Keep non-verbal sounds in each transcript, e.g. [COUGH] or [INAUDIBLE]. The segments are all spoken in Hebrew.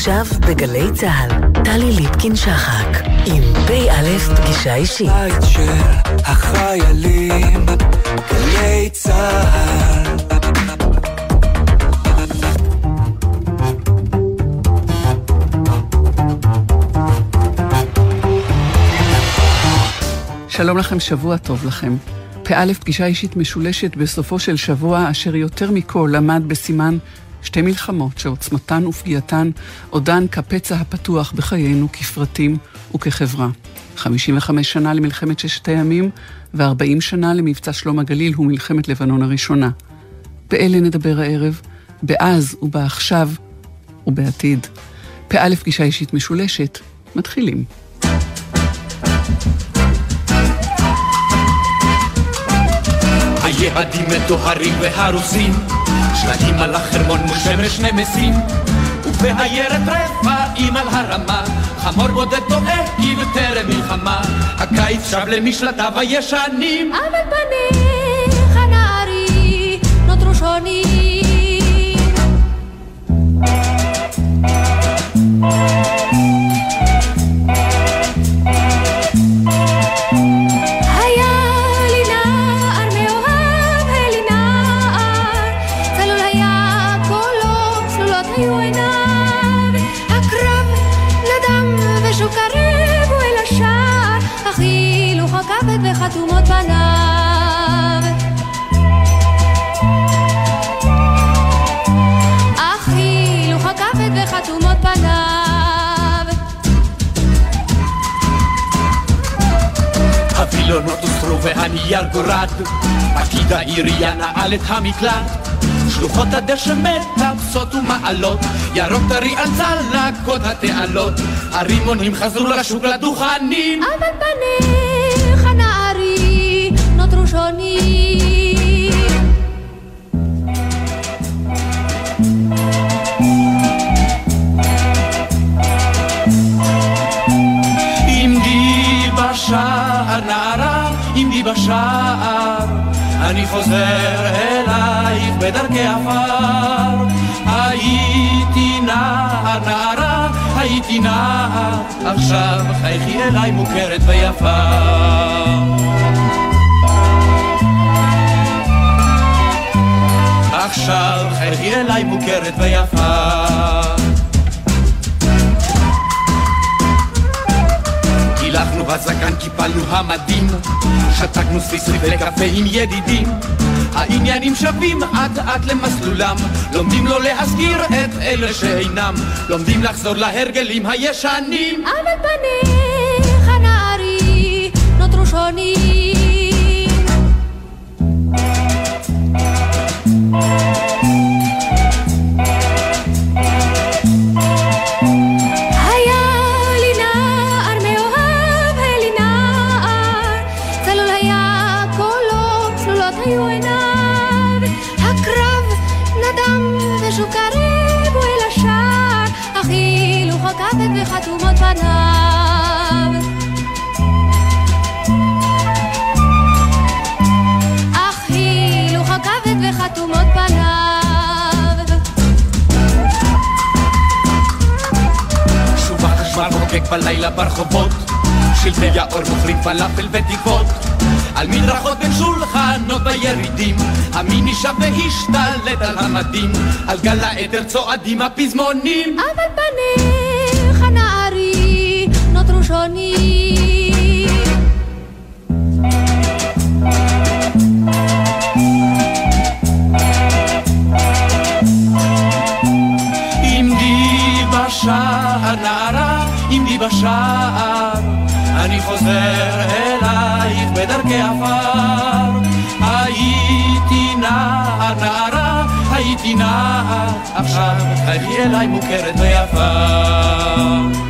עכשיו בגלי צה"ל, טלי ליפקין-שחק, עם פ"א פגישה אישית. בית של החיילים, גלי צה"ל. שלום לכם, שבוע טוב לכם. פ"א פגישה אישית משולשת בסופו של שבוע, אשר יותר מכל עמד בסימן שתי מלחמות שעוצמתן ופגיעתן עודן כפצע הפתוח בחיינו כפרטים וכחברה. 55 שנה למלחמת ששת הימים ו-40 שנה למבצע שלום הגליל ומלחמת לבנון הראשונה. באלה נדבר הערב, באז ובעכשיו ובעתיד. פ"א פגישה אישית משולשת, מתחילים. היהודים מטוהרים והרוסים, שלטים על החרמון מול שמש נמסים, ובעיירת רפאים על הרמה, חמור בודד טועה כאילו טרם מלחמה, הקיץ שב למשלטיו הישנים. אבל פניך נערי נותרו שונים והנייר גורד, פקיד העירייה נעל את המקלט. שלוחות הדשא מטפסות ומעלות, ירוק טרי על צלקות התעלות. הרימונים חזרו לשוק לדוכנים. אבל פניך בשער, אני חוזר אלייך בדרכי עפר. הייתי נער נערה, הייתי נער, עכשיו חייכי אליי מוכרת ויפה. עכשיו חייכי אליי מוכרת ויפה. הילכנו בזקן, קיפלנו המדים, שתקנו ספיסרי וקפה עם ידידים. העניינים שווים אט אט למסלולם, לומדים לא להזכיר את אלה שאינם, לומדים לחזור להרגלים הישנים. אבל פניך נערי נותרו שונים הכבד וחתומות פניו. אך הילוך הכבד וחתומות פניו. שוב החשמל חוגג בלילה ברחובות, שלטי האור מוכרים פלאפל ותקוות. על מדרכות בין שולחנות בירידים, המיני שב והשתלט על המדים, על גל העדר צועדים הפזמונים. אבל נערי נותרו שונים עמדי בשער נערה, עמדי בשער, אני חוזר אלייך בדרכי עפר. הייתי נער נערה, הייתי נער, עכשיו חייכי אליי מוכרת ויפה.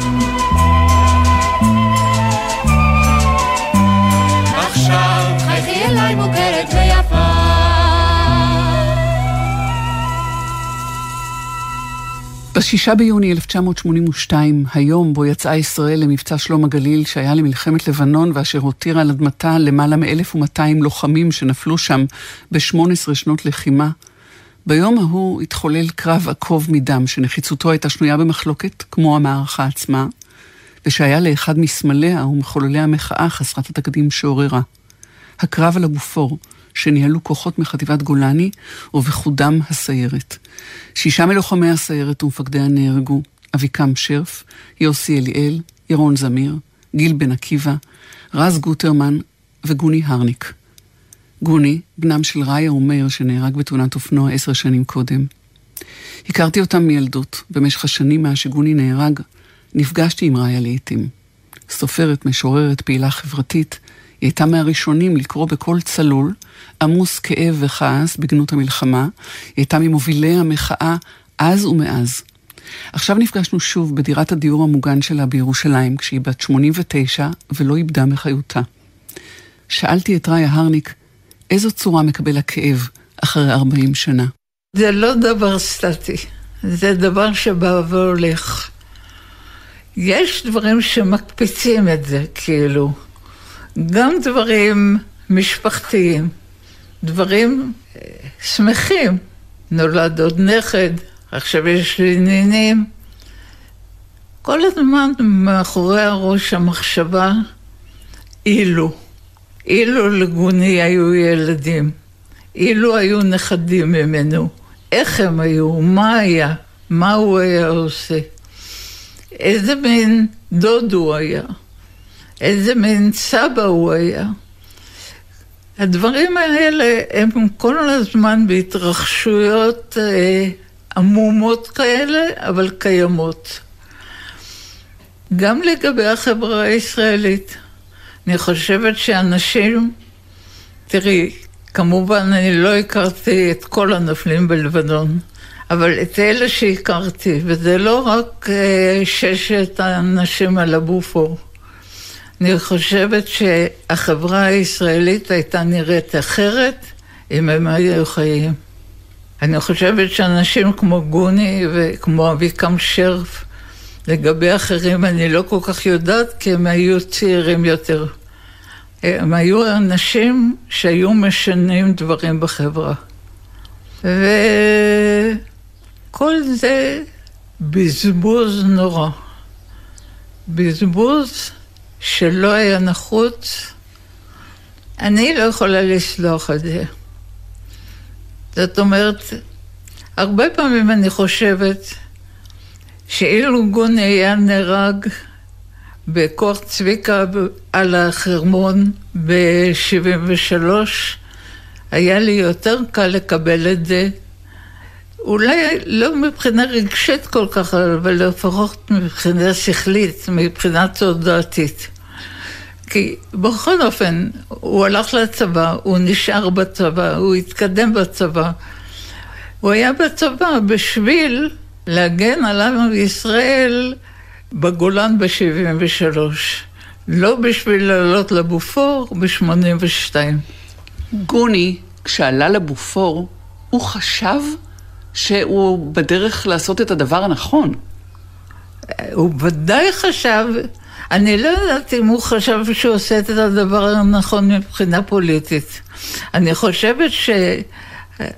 מוכרת ויפה ב-6 ביוני 1982, היום בו יצאה ישראל למבצע שלום הגליל שהיה למלחמת לבנון ואשר הותיר על אדמתה למעלה מ-1200 לוחמים שנפלו שם ב-18 שנות לחימה, ביום ההוא התחולל קרב עקוב מדם, שנחיצותו הייתה שנויה במחלוקת, כמו המערכה עצמה, ושהיה לאחד מסמליה ומחוללי המחאה חסרת התקדים שעוררה. הקרב על הבופור, שניהלו כוחות מחטיבת גולני, ובחודם הסיירת. שישה מלוחמי הסיירת ומפקדיה נהרגו, אביקם שרף, יוסי אליאל, ירון זמיר, גיל בן עקיבא, רז גוטרמן וגוני הרניק. גוני, בנם של ראיה ומאיר שנהרג בתאונת אופנוע עשר שנים קודם. הכרתי אותם מילדות. במשך השנים מאז שגוני נהרג, נפגשתי עם ראיה לעיתים. סופרת, משוררת, פעילה חברתית, היא הייתה מהראשונים לקרוא בקול צלול, עמוס כאב וכעס בגנות המלחמה. היא הייתה ממובילי המחאה אז ומאז. עכשיו נפגשנו שוב בדירת הדיור המוגן שלה בירושלים, כשהיא בת 89 ולא איבדה מחיותה. שאלתי את ראיה הרניק, איזו צורה מקבל הכאב אחרי 40 שנה? זה לא דבר סטטי, זה דבר שבא והולך. יש דברים שמקפיצים את זה, כאילו. גם דברים משפחתיים, דברים אה, שמחים. נולד עוד נכד, עכשיו יש לי נינים. כל הזמן מאחורי הראש המחשבה, אילו. אילו לגוני היו ילדים, אילו היו נכדים ממנו, איך הם היו, מה היה, מה הוא היה עושה, איזה מין דוד הוא היה, איזה מין סבא הוא היה. הדברים האלה הם כל הזמן בהתרחשויות אה, עמומות כאלה, אבל קיימות. גם לגבי החברה הישראלית. אני חושבת שאנשים, תראי, כמובן אני לא הכרתי את כל הנופלים בלבנון, אבל את אלה שהכרתי, וזה לא רק אה, ששת האנשים על הבופור. אני חושבת שהחברה הישראלית הייתה נראית אחרת אם הם היו חיים. אני חושבת שאנשים כמו גוני וכמו אביקם שרף, לגבי אחרים אני לא כל כך יודעת כי הם היו צעירים יותר. הם היו אנשים שהיו משנים דברים בחברה. וכל זה בזבוז נורא. בזבוז שלא היה נחוץ. אני לא יכולה לסלוח על זה. זאת אומרת, הרבה פעמים אני חושבת שאילו גוני היה נהרג בכוח צביקה על החרמון ב-73, היה לי יותר קל לקבל את זה. אולי לא מבחינה רגשית כל כך, אבל לפחות מבחינה שכלית, מבחינה תודעתית. כי בכל אופן, הוא הלך לצבא, הוא נשאר בצבא, הוא התקדם בצבא. הוא היה בצבא בשביל להגן על עם ישראל בגולן ב-73, לא בשביל לעלות לבופור ב-82. גוני, כשעלה לבופור, הוא חשב שהוא בדרך לעשות את הדבר הנכון. הוא ודאי חשב, אני לא יודעת אם הוא חשב שהוא עושה את הדבר הנכון מבחינה פוליטית. אני חושבת ש...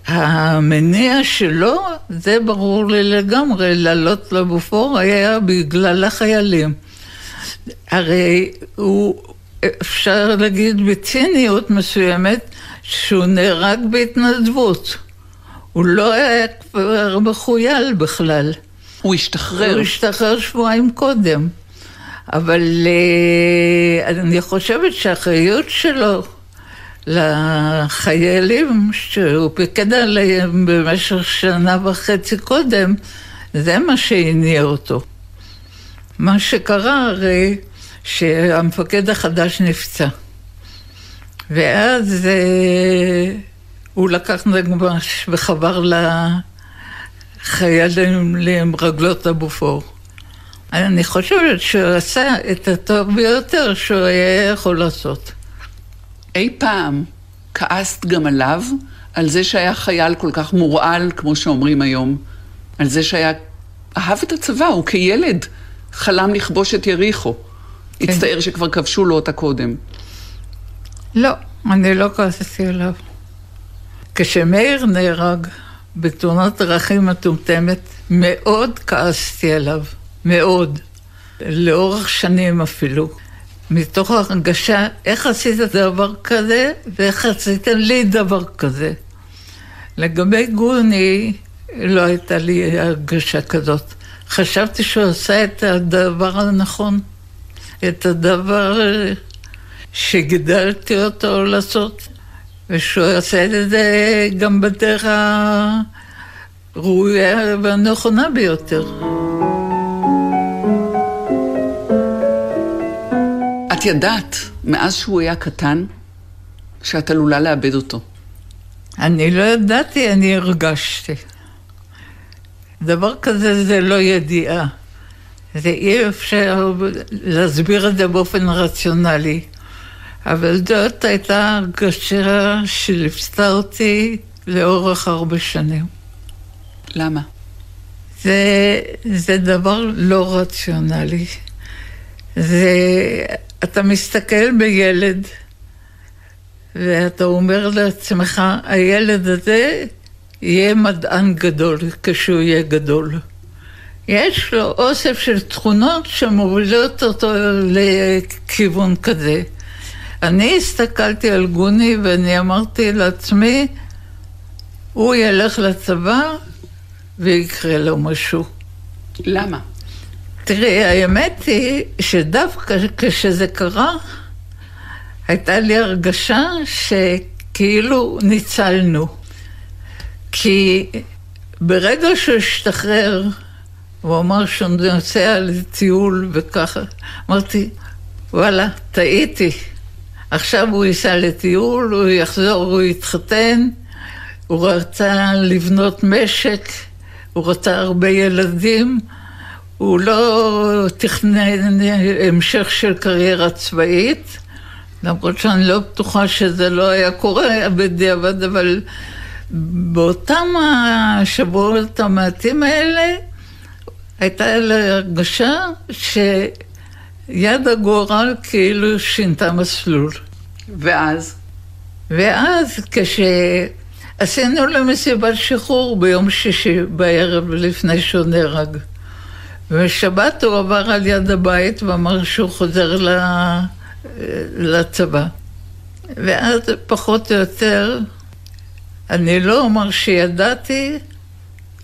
המניע שלו, זה ברור לי לגמרי, לעלות לבופור היה בגלל החיילים. הרי הוא, אפשר להגיד בציניות מסוימת, שהוא נהרג בהתנדבות. הוא לא היה כבר מחוייל בכלל. הוא השתחרר. הוא השתחרר שבועיים קודם. אבל אה, אני חושבת שהאחריות שלו לחיילים שהוא פיקד עליהם במשך שנה וחצי קודם, זה מה שהניע אותו. מה שקרה הרי שהמפקד החדש נפצע. ואז אה, הוא לקח נגמ"ש וחבר לחיילים עם רגלות הבופור. אני חושבת שהוא עשה את הטוב ביותר שהוא היה יכול לעשות. אי פעם כעסת גם עליו, על זה שהיה חייל כל כך מורעל, כמו שאומרים היום, על זה שהיה... אהב את הצבא, הוא כילד חלם לכבוש את יריחו. כן. הצטער שכבר כבשו לו אותה קודם. לא, אני לא כעסתי עליו. כשמאיר נהרג בתאונת דרכים מטומטמת, מאוד כעסתי עליו, מאוד. לאורך שנים אפילו. מתוך הרגשה, איך עשית דבר כזה, ואיך עשית לי דבר כזה. לגבי גוני, לא הייתה לי הרגשה כזאת. חשבתי שהוא עשה את הדבר הנכון, את הדבר שגידלתי אותו לעשות, ושהוא עשה את זה גם בדרך הראויה והנכונה ביותר. את ידעת, מאז שהוא היה קטן, שאת עלולה לאבד אותו. אני לא ידעתי, אני הרגשתי. דבר כזה זה לא ידיעה. זה אי אפשר להסביר את זה באופן רציונלי. אבל זאת הייתה הרגשה שליוותה אותי לאורך הרבה שנים. למה? זה, זה דבר לא רציונלי. זה, אתה מסתכל בילד, ואתה אומר לעצמך, הילד הזה יהיה מדען גדול כשהוא יהיה גדול. יש לו אוסף של תכונות שמובילות אותו לכיוון כזה. אני הסתכלתי על גוני ואני אמרתי לעצמי, הוא ילך לצבא ויקרה לו משהו. למה? תראי, האמת היא שדווקא כשזה קרה, הייתה לי הרגשה שכאילו ניצלנו. כי ברגע שהוא השתחרר, הוא אמר שהוא נוסע לטיול וככה, אמרתי, וואלה, טעיתי. עכשיו הוא ייסע לטיול, הוא יחזור, הוא יתחתן, הוא רצה לבנות משק, הוא רצה הרבה ילדים, הוא לא תכנן המשך של קריירה צבאית, למרות שאני לא בטוחה שזה לא היה קורה בדיעבד, אבל באותם השבועות המעטים האלה, הייתה לי הרגשה שיד הגורל כאילו שינתה מסלול. ואז? ואז כשעשינו לו מסיבת שחרור ביום שישי בערב לפני שהוא נהרג. ושבת הוא עבר על יד הבית ואמר שהוא חוזר לצבא. ואז פחות או יותר, אני לא אומר שידעתי,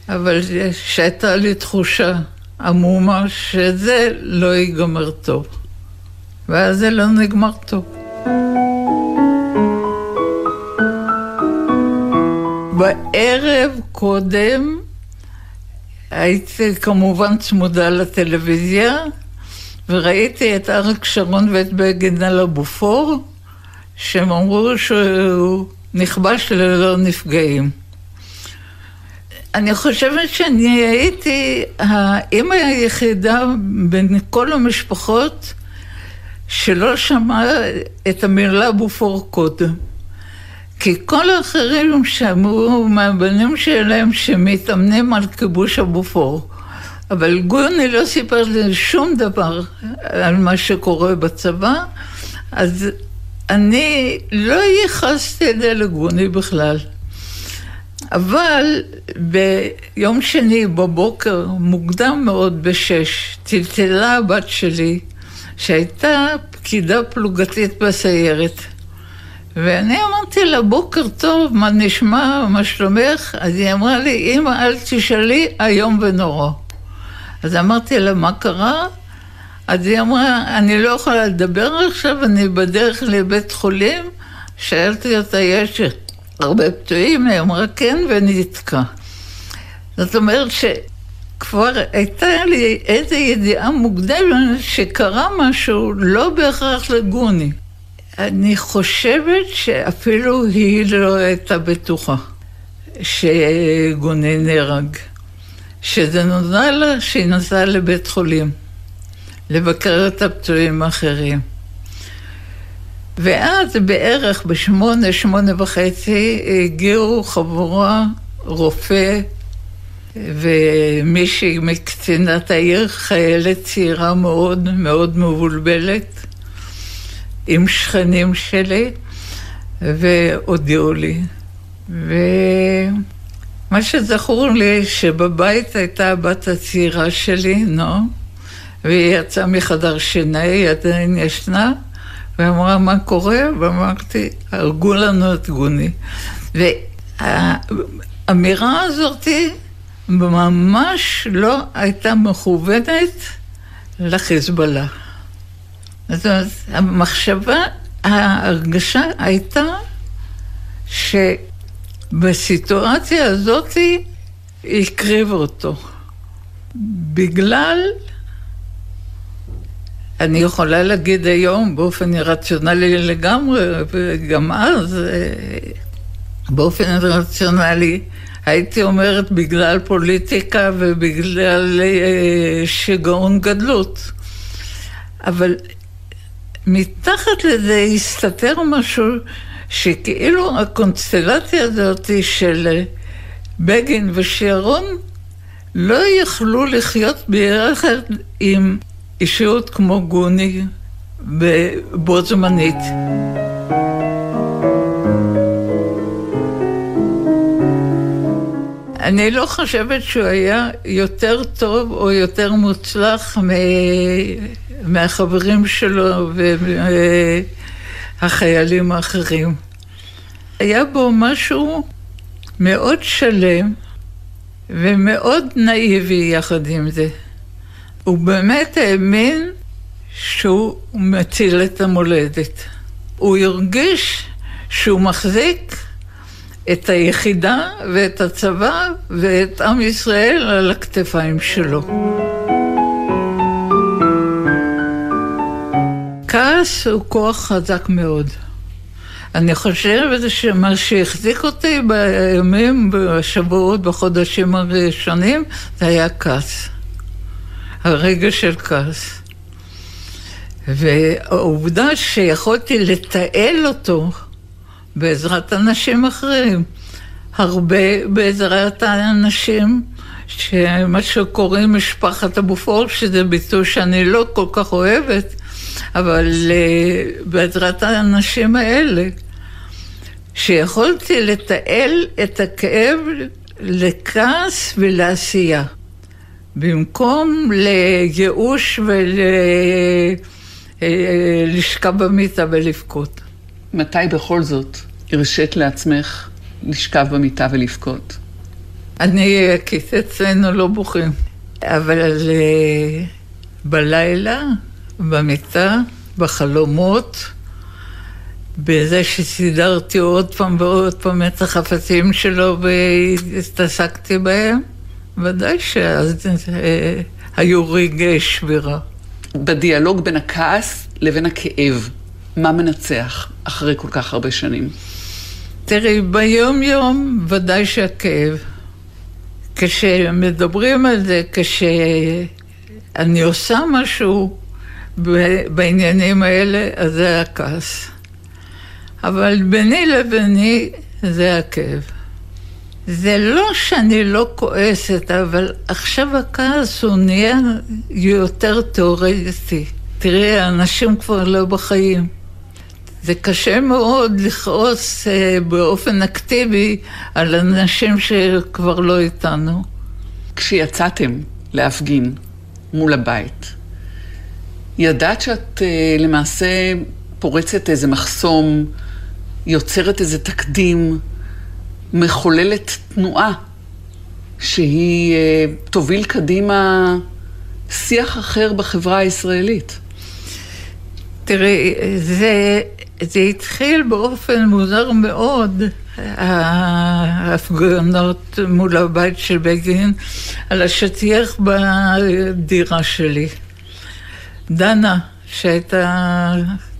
אבל שהייתה לי תחושה עמומה שזה לא ייגמר טוב. ואז זה לא נגמר טוב. בערב קודם הייתי כמובן צמודה לטלוויזיה, וראיתי את אריק שרון ואת בגין על הבופור, שהם אמרו שהוא נכבש ללא נפגעים. אני חושבת שאני הייתי האימא היחידה בין כל המשפחות שלא שמעה את המילה בופור קודם. כי כל האחרים שמעו מהבנים שלהם שמתאמנים על כיבוש הבופור. אבל גוני לא סיפר לי שום דבר על מה שקורה בצבא, אז אני לא ייחסתי את זה לגוני בכלל. אבל ביום שני בבוקר, מוקדם מאוד בשש, טלטלה הבת שלי, שהייתה פקידה פלוגתית בסיירת. ואני אמרתי לה, בוקר טוב, מה נשמע, מה שלומך? אז היא אמרה לי, אמא, אל תשאלי, איום ונורא. אז אמרתי לה, מה קרה? אז היא אמרה, אני לא יכולה לדבר עכשיו, אני בדרך לבית חולים. שאלתי אותה, יש הרבה פצועים? היא אמרה, כן, ונתקע. זאת אומרת שכבר הייתה לי איזו ידיעה מוקדמת שקרה משהו לא בהכרח לגוני. אני חושבת שאפילו היא לא הייתה בטוחה שגוני נהרג. שזה נודע לה שהיא נסעה לבית חולים לבקר את הפצועים האחרים. ואז בערך בשמונה, שמונה וחצי הגיעו חבורה, רופא ומישהי מקצינת העיר, חיילת צעירה מאוד, מאוד מבולבלת, עם שכנים שלי, והודיעו לי. מה שזכור לי, שבבית הייתה הבת הצעירה שלי, נועם, והיא יצאה מחדר שינה, היא עדיין ישנה, ואמרה, מה קורה? ואמרתי, הרגו לנו את גוני. והאמירה הזאת ממש לא הייתה מכוונת לחיזבאללה. זאת אומרת, המחשבה, ההרגשה הייתה שבסיטואציה הזאת הקריב אותו. בגלל, אני יכולה להגיד היום באופן רציונלי לגמרי, וגם אז אה, באופן רציונלי, הייתי אומרת בגלל פוליטיקה ובגלל אה, שיגעון גדלות. אבל מתחת לזה הסתתר משהו שכאילו הקונסטלציה הזאת של בגין ושירון לא יכלו לחיות ביחד עם אישיות כמו גוני בו זמנית. אני לא חושבת שהוא היה יותר טוב או יותר מוצלח מ... מהחברים שלו ומהחיילים האחרים. היה בו משהו מאוד שלם ומאוד נאיבי יחד עם זה. הוא באמת האמין שהוא מציל את המולדת. הוא הרגיש שהוא מחזיק את היחידה ואת הצבא ואת עם ישראל על הכתפיים שלו. כעס הוא כוח חזק מאוד. אני חושבת שמה שהחזיק אותי בימים, בשבועות, בחודשים הראשונים, זה היה כעס. הרגע של כעס. והעובדה שיכולתי לתעל אותו בעזרת אנשים אחרים, הרבה בעזרת האנשים שמה שקוראים משפחת אבופור, שזה ביטוי שאני לא כל כך אוהבת, אבל uh, בעזרת האנשים האלה, שיכולתי לתעל את הכאב לכעס ולעשייה. במקום לייאוש ולשכב אה, במיטה ולבכות. מתי בכל זאת הרשית לעצמך לשכב במיטה ולבכות? אני, כי אצלנו לא בוכים, אבל uh, בלילה במיטה, בחלומות, בזה שסידרתי עוד פעם ועוד פעם את החפצים שלו והתעסקתי בהם, ודאי שאז אה, רגעי שבירה. בדיאלוג בין הכעס לבין הכאב, מה מנצח אחרי כל כך הרבה שנים? תראי, ביום-יום ודאי שהכאב. כשמדברים על זה, כשאני עושה משהו, בעניינים האלה, אז זה היה כעס. אבל ביני לביני זה הכאב. זה לא שאני לא כועסת, אבל עכשיו הכעס הוא נהיה יותר תיאורטי. תראי, האנשים כבר לא בחיים. זה קשה מאוד לכעוס אה, באופן אקטיבי על אנשים שכבר לא איתנו. כשיצאתם להפגין מול הבית, ידעת שאת אה, למעשה פורצת איזה מחסום, יוצרת איזה תקדים, מחוללת תנועה, שהיא אה, תוביל קדימה שיח אחר בחברה הישראלית. תראי, זה, זה התחיל באופן מוזר מאוד, ההפגנות מול הבית של בגין, על השטיח בדירה שלי. דנה, שהייתה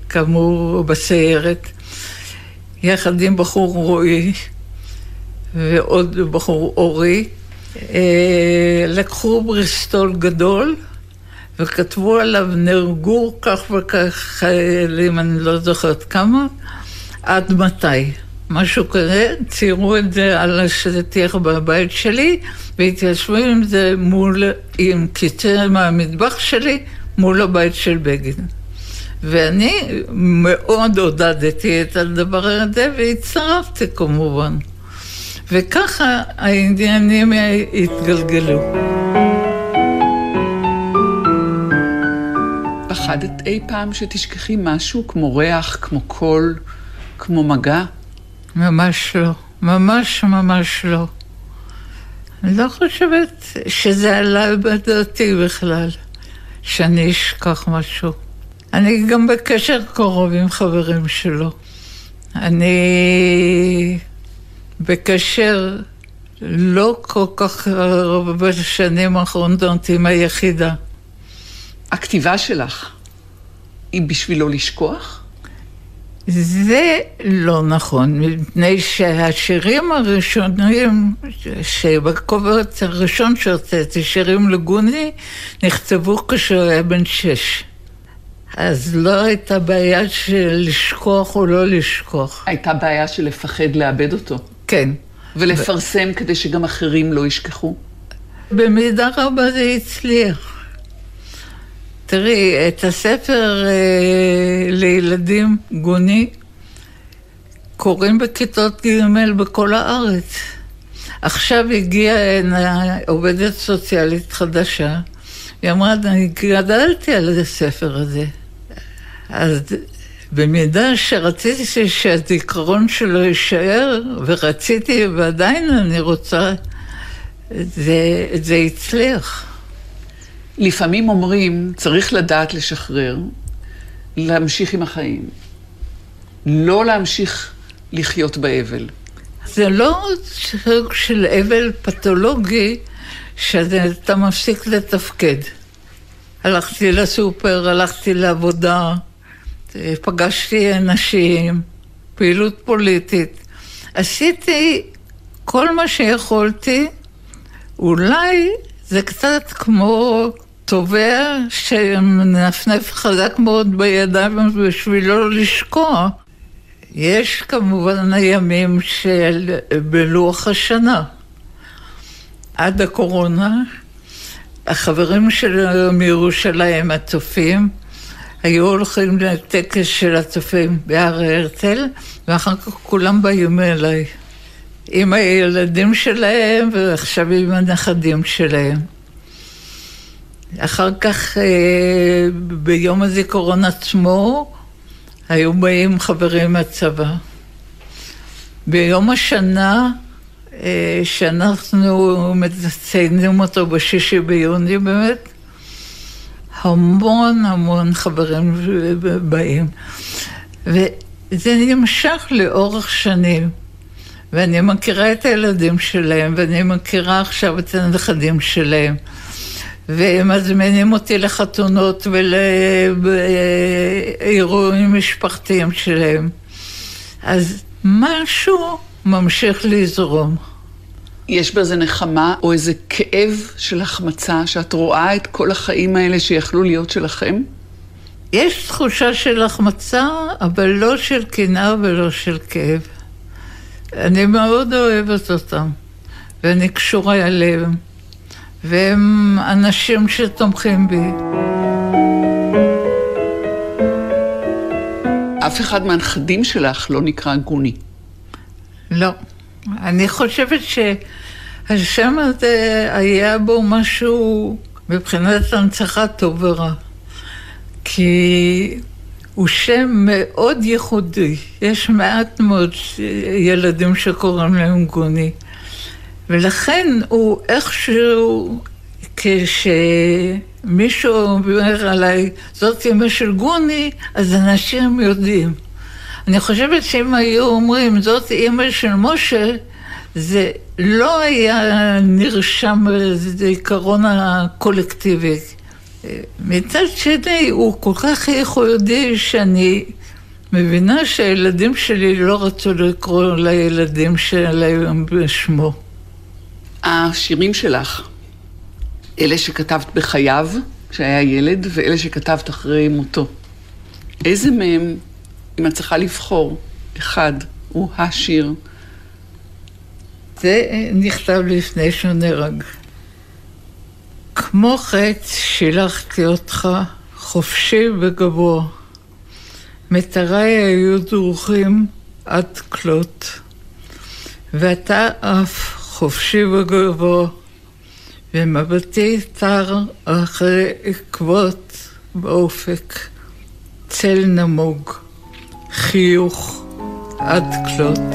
כאמור בסיירת, יחד עם בחור רועי ועוד בחור אורי, אה, לקחו בריסטול גדול וכתבו עליו נהרגו כך וכך חיילים, אני לא זוכרת כמה, עד מתי. משהו כזה, ציירו את זה על השטיח בבית שלי והתיישבו עם זה מול, עם קיצר מהמטבח שלי מול הבית של בגין. ואני מאוד עודדתי את הדבר הזה והצטרפתי כמובן. וככה העניינים התגלגלו. פחדת אי פעם שתשכחי משהו כמו ריח, כמו קול, כמו מגע? ממש לא. ממש ממש לא. אני לא חושבת שזה עלה בדעתי בכלל, שאני אשכח משהו. אני גם בקשר קרוב עם חברים שלו. אני בקשר לא כל כך רב בשנים האחרונות עם היחידה. הכתיבה שלך היא בשביל לא לשכוח? זה לא נכון, מפני שהשירים הראשונים, שבקובץ הראשון שהוצאתי, שירים לגוני, נכתבו כשהוא היה בן שש. אז לא הייתה בעיה של לשכוח או לא לשכוח. הייתה בעיה של לפחד לאבד אותו. כן. ולפרסם ו... כדי שגם אחרים לא ישכחו? במידה רבה זה הצליח. תראי, את הספר אה, לילדים גוני קוראים בכיתות ג' בכל הארץ. עכשיו הגיעה הנה עובדת סוציאלית חדשה, היא אמרה, אני גדלתי על הספר הזה. אז במידה שרציתי שהזיכרון שלו יישאר, ורציתי ועדיין אני רוצה, זה, זה הצליח. לפעמים אומרים, צריך לדעת לשחרר, להמשיך עם החיים. לא להמשיך לחיות באבל. זה לא סוג של אבל פתולוגי שאתה מפסיק לתפקד. הלכתי לסופר, הלכתי לעבודה, פגשתי אנשים, פעילות פוליטית. עשיתי כל מה שיכולתי, אולי זה קצת כמו תובע שמנפנף חזק מאוד בידיים בשביל לא לשקוע. יש כמובן הימים של בלוח השנה. עד הקורונה, החברים שלנו מירושלים, הצופים, היו הולכים לטקס של הצופים בהר הרצל, ואחר כך כולם באים אליי. עם הילדים שלהם, ועכשיו עם הנכדים שלהם. אחר כך, אה, ביום הזיכרון עצמו, היו באים חברים מהצבא. ביום השנה, אה, שאנחנו מציינים אותו בשישי ביוני באמת, המון המון חברים באים. וזה נמשך לאורך שנים. ואני מכירה את הילדים שלהם, ואני מכירה עכשיו את הנכדים שלהם. והם מזמינים אותי לחתונות ולאירועים משפחתיים שלהם. אז משהו ממשיך לזרום. יש בזה נחמה או איזה כאב של החמצה, שאת רואה את כל החיים האלה שיכלו להיות שלכם? יש תחושה של החמצה, אבל לא של קנאה ולא של כאב. אני מאוד אוהבת אותם, ואני קשורה אליהם. והם אנשים שתומכים בי. אף אחד מהנכדים שלך לא נקרא גוני. לא. אני חושבת שהשם הזה היה בו משהו מבחינת הנצחה טוב ורע. כי הוא שם מאוד ייחודי. יש מעט מאוד ילדים שקוראים להם גוני. ולכן הוא איכשהו, כשמישהו אומר עליי, זאת אמא של גוני, אז אנשים יודעים. אני חושבת שאם היו אומרים, זאת אמא של משה, זה לא היה נרשם לזיכרון הקולקטיבי. מצד שני, הוא כל כך ייחודי שאני מבינה שהילדים שלי לא רצו לקרוא לילדים שלהם בשמו. השירים שלך, אלה שכתבת בחייו, כשהיה ילד, ואלה שכתבת אחרי מותו. איזה מהם, אם את צריכה לבחור, אחד, הוא השיר? זה נכתב לפני שהוא נהרג. כמו חץ שילחתי אותך חופשי וגבוה. מטריי היו דרוכים עד כלות. ואתה עף חופשי וגבוה, ומבטי צר אחרי עקבות באופק, צל נמוג, חיוך עד כלות.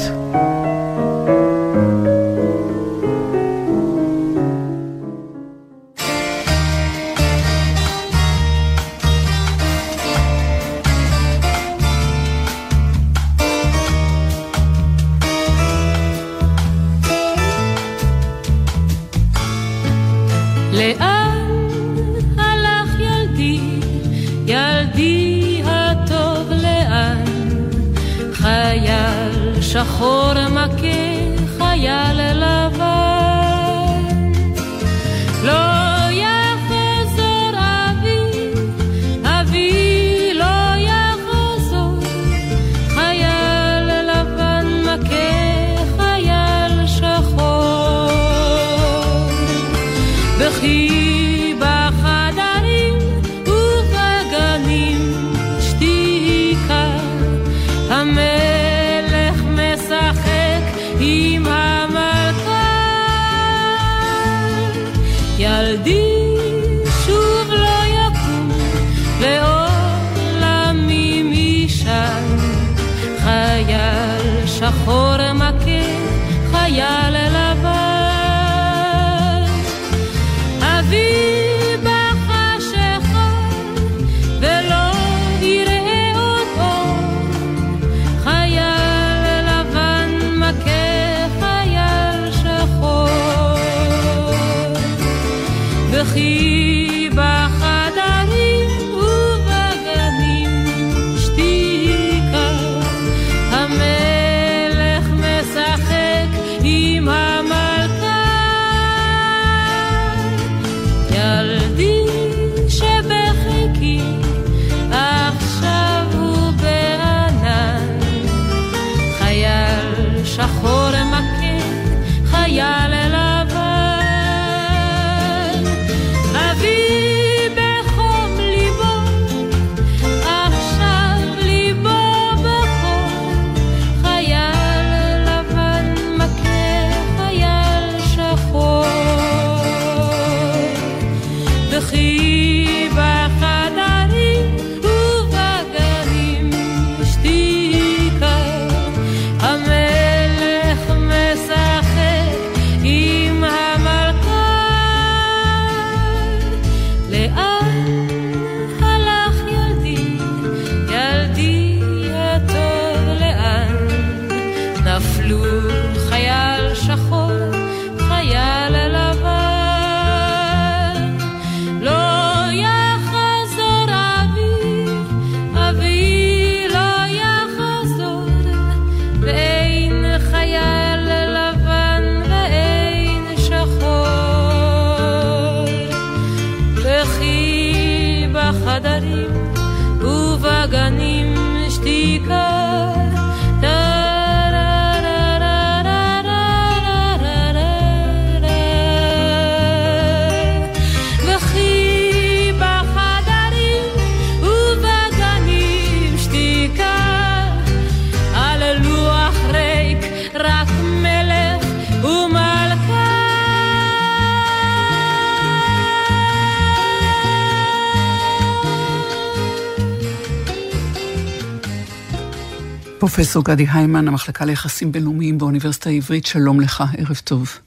פרופסור גדי היימן, המחלקה ליחסים בינלאומיים באוניברסיטה העברית, שלום לך, ערב טוב.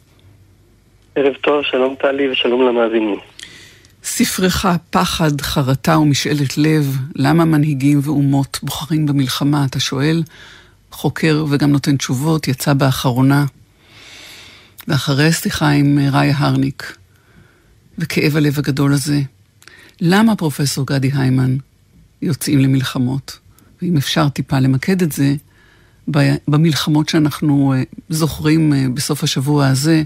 ערב טוב, שלום טלי ושלום למאזינים. ספרך פחד, חרטה ומשאלת לב, למה מנהיגים ואומות בוחרים במלחמה, אתה שואל, חוקר וגם נותן תשובות, יצא באחרונה. ואחרי השיחה עם ראיה הרניק, וכאב הלב הגדול הזה, למה פרופסור גדי היימן יוצאים למלחמות? ואם אפשר טיפה למקד את זה, במלחמות שאנחנו אה, זוכרים אה, בסוף השבוע הזה,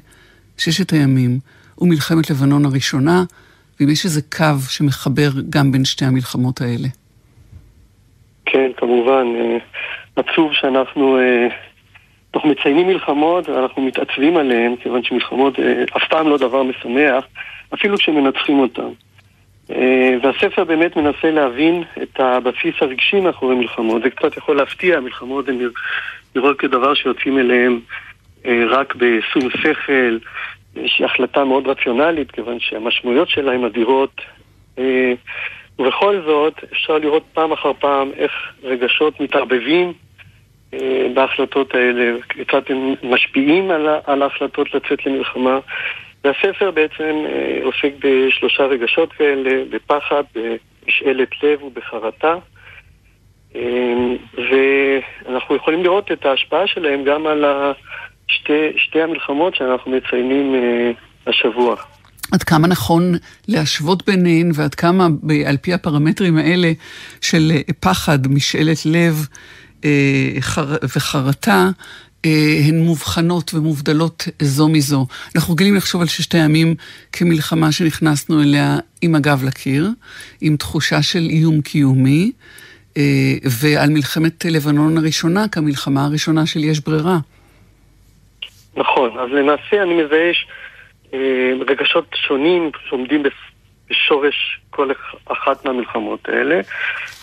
ששת הימים, ומלחמת לבנון הראשונה, ואם יש איזה קו שמחבר גם בין שתי המלחמות האלה. כן, כמובן, אה, עצוב שאנחנו אנחנו מציינים מלחמות ואנחנו מתעצבים עליהן, כיוון שמלחמות אף פעם לא דבר משמח, אפילו כשמנצחים אותן. אה, והספר באמת מנסה להבין את הבסיס הרגשי מאחורי מלחמות. זה קצת יכול להפתיע, מלחמות הן נראות כדבר שיוצאים אליהם רק בשום שכל, איזושהי החלטה מאוד רציונלית, כיוון שהמשמעויות שלה הן אדירות. ובכל זאת, אפשר לראות פעם אחר פעם איך רגשות מתערבבים בהחלטות האלה, כיצד הם משפיעים על ההחלטות לצאת למלחמה. והספר בעצם עוסק בשלושה רגשות כאלה, בפחד, במשאלת לב ובחרטה. ואנחנו יכולים לראות את ההשפעה שלהם גם על שתי, שתי המלחמות שאנחנו מציינים השבוע. עד כמה נכון להשוות ביניהן ועד כמה על פי הפרמטרים האלה של פחד, משאלת לב וחרטה, הן מובחנות ומובדלות זו מזו. אנחנו רגילים לחשוב על ששת הימים כמלחמה שנכנסנו אליה עם הגב לקיר, עם תחושה של איום קיומי, ועל מלחמת לבנון הראשונה כמלחמה הראשונה של יש ברירה. נכון, אז למעשה אני מזהה רגשות שונים שעומדים בשורש כל אחת מהמלחמות האלה.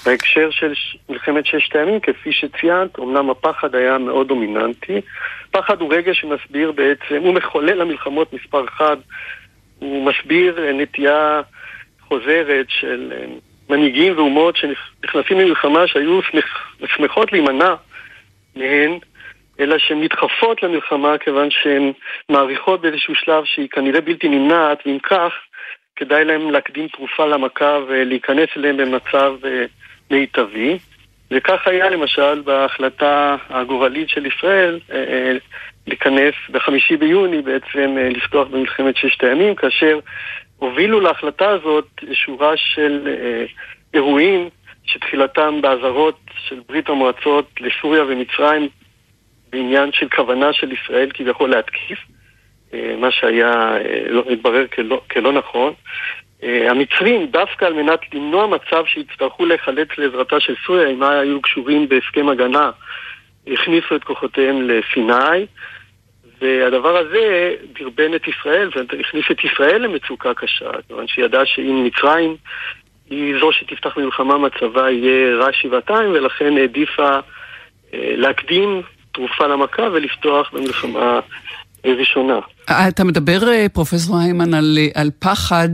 בהקשר של מלחמת ששת הימים, כפי שציינת, אמנם הפחד היה מאוד דומיננטי. פחד הוא רגש שמסביר בעצם, הוא מחולל המלחמות מספר אחד, הוא מסביר נטייה חוזרת של מנהיגים ואומות שנכנסים למלחמה שהיו שמחות להימנע מהן, אלא שהן נדחפות למלחמה כיוון שהן מעריכות באיזשהו שלב שהיא כנראה בלתי נמנעת, ואם כך, כדאי להם להקדים תרופה למכה ולהיכנס אליהם במצב מיטבי. וכך היה למשל בהחלטה הגורלית של ישראל להיכנס בחמישי ביוני בעצם לפתוח במלחמת ששת הימים, כאשר הובילו להחלטה הזאת שורה של אירועים שתחילתם באזהרות של ברית המועצות לסוריה ומצרים בעניין של כוונה של ישראל כביכול להתקיף, מה שהיה, לא התברר כלא, כלא נכון. המצרים, דווקא על מנת למנוע מצב שיצטרכו להיחלץ לעזרתה של סוריה, אם היו קשורים בהסכם הגנה, הכניסו את כוחותיהם לסיני, והדבר הזה דרבן את ישראל, והכניס את ישראל למצוקה קשה, כיוון שהיא ידעה שאם מצרים היא זו שתפתח במלחמה, מצבה יהיה רע שבעתיים, ולכן העדיפה להקדים תרופה למכה ולפתוח במלחמה ראשונה. אתה מדבר, פרופסור היימן, על, על פחד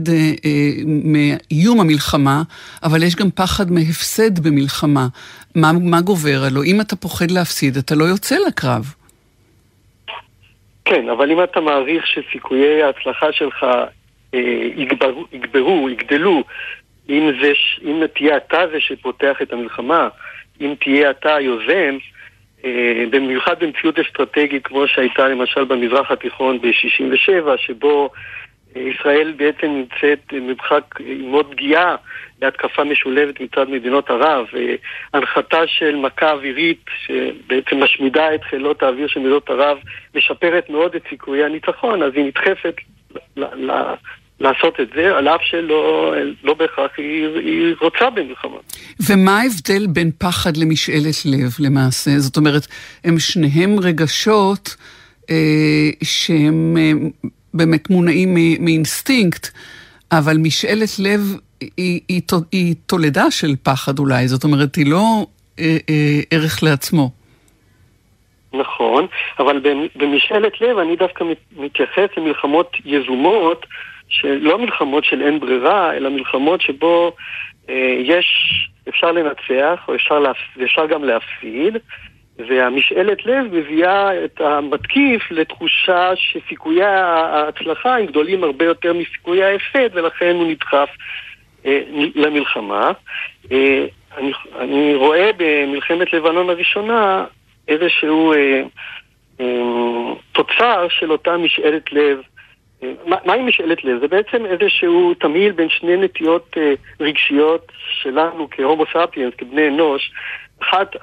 מאיום המלחמה, אבל יש גם פחד מהפסד במלחמה. מה, מה גובר? הלוא אם אתה פוחד להפסיד, אתה לא יוצא לקרב. כן, אבל אם אתה מעריך שסיכויי ההצלחה שלך אה, יגברו, יגברו, יגדלו, אם, זה, אם תהיה אתה זה שפותח את המלחמה, אם תהיה אתה היוזם, במיוחד במציאות אסטרטגית כמו שהייתה למשל במזרח התיכון ב-67, שבו ישראל בעצם נמצאת במרחק מאוד פגיעה להתקפה משולבת מצד מדינות ערב, הנחתה של מכה אווירית שבעצם משמידה את חילות האוויר של מדינות ערב, משפרת מאוד את סיכויי הניצחון, אז היא נדחפת לעשות את זה, על אף שלא לא בהכרח היא, היא רוצה במלחמה. ומה ההבדל בין פחד למשאלת לב למעשה? זאת אומרת, הם שניהם רגשות אה, שהם אה, באמת מונעים מאינסטינקט, אבל משאלת לב היא, היא, היא, היא תולדה של פחד אולי, זאת אומרת, היא לא אה, אה, ערך לעצמו. נכון, אבל במשאלת לב אני דווקא מתייחס למלחמות יזומות שלא מלחמות של אין ברירה, אלא מלחמות שבו אה, יש, אפשר לנצח, או אפשר, להפ... אפשר גם להפסיד, והמשאלת לב מביאה את המתקיף לתחושה שסיכויי ההצלחה הם גדולים הרבה יותר מסיכויי ההפסד, ולכן הוא נדחף אה, למלחמה. אה, אני, אני רואה במלחמת לבנון הראשונה איזשהו אה, אה, תוצר של אותה משאלת לב מהי משאלת לב? זה בעצם איזשהו תמהיל בין שני נטיות אה, רגשיות שלנו כהומו ספיאנס, כבני אנוש. אחת,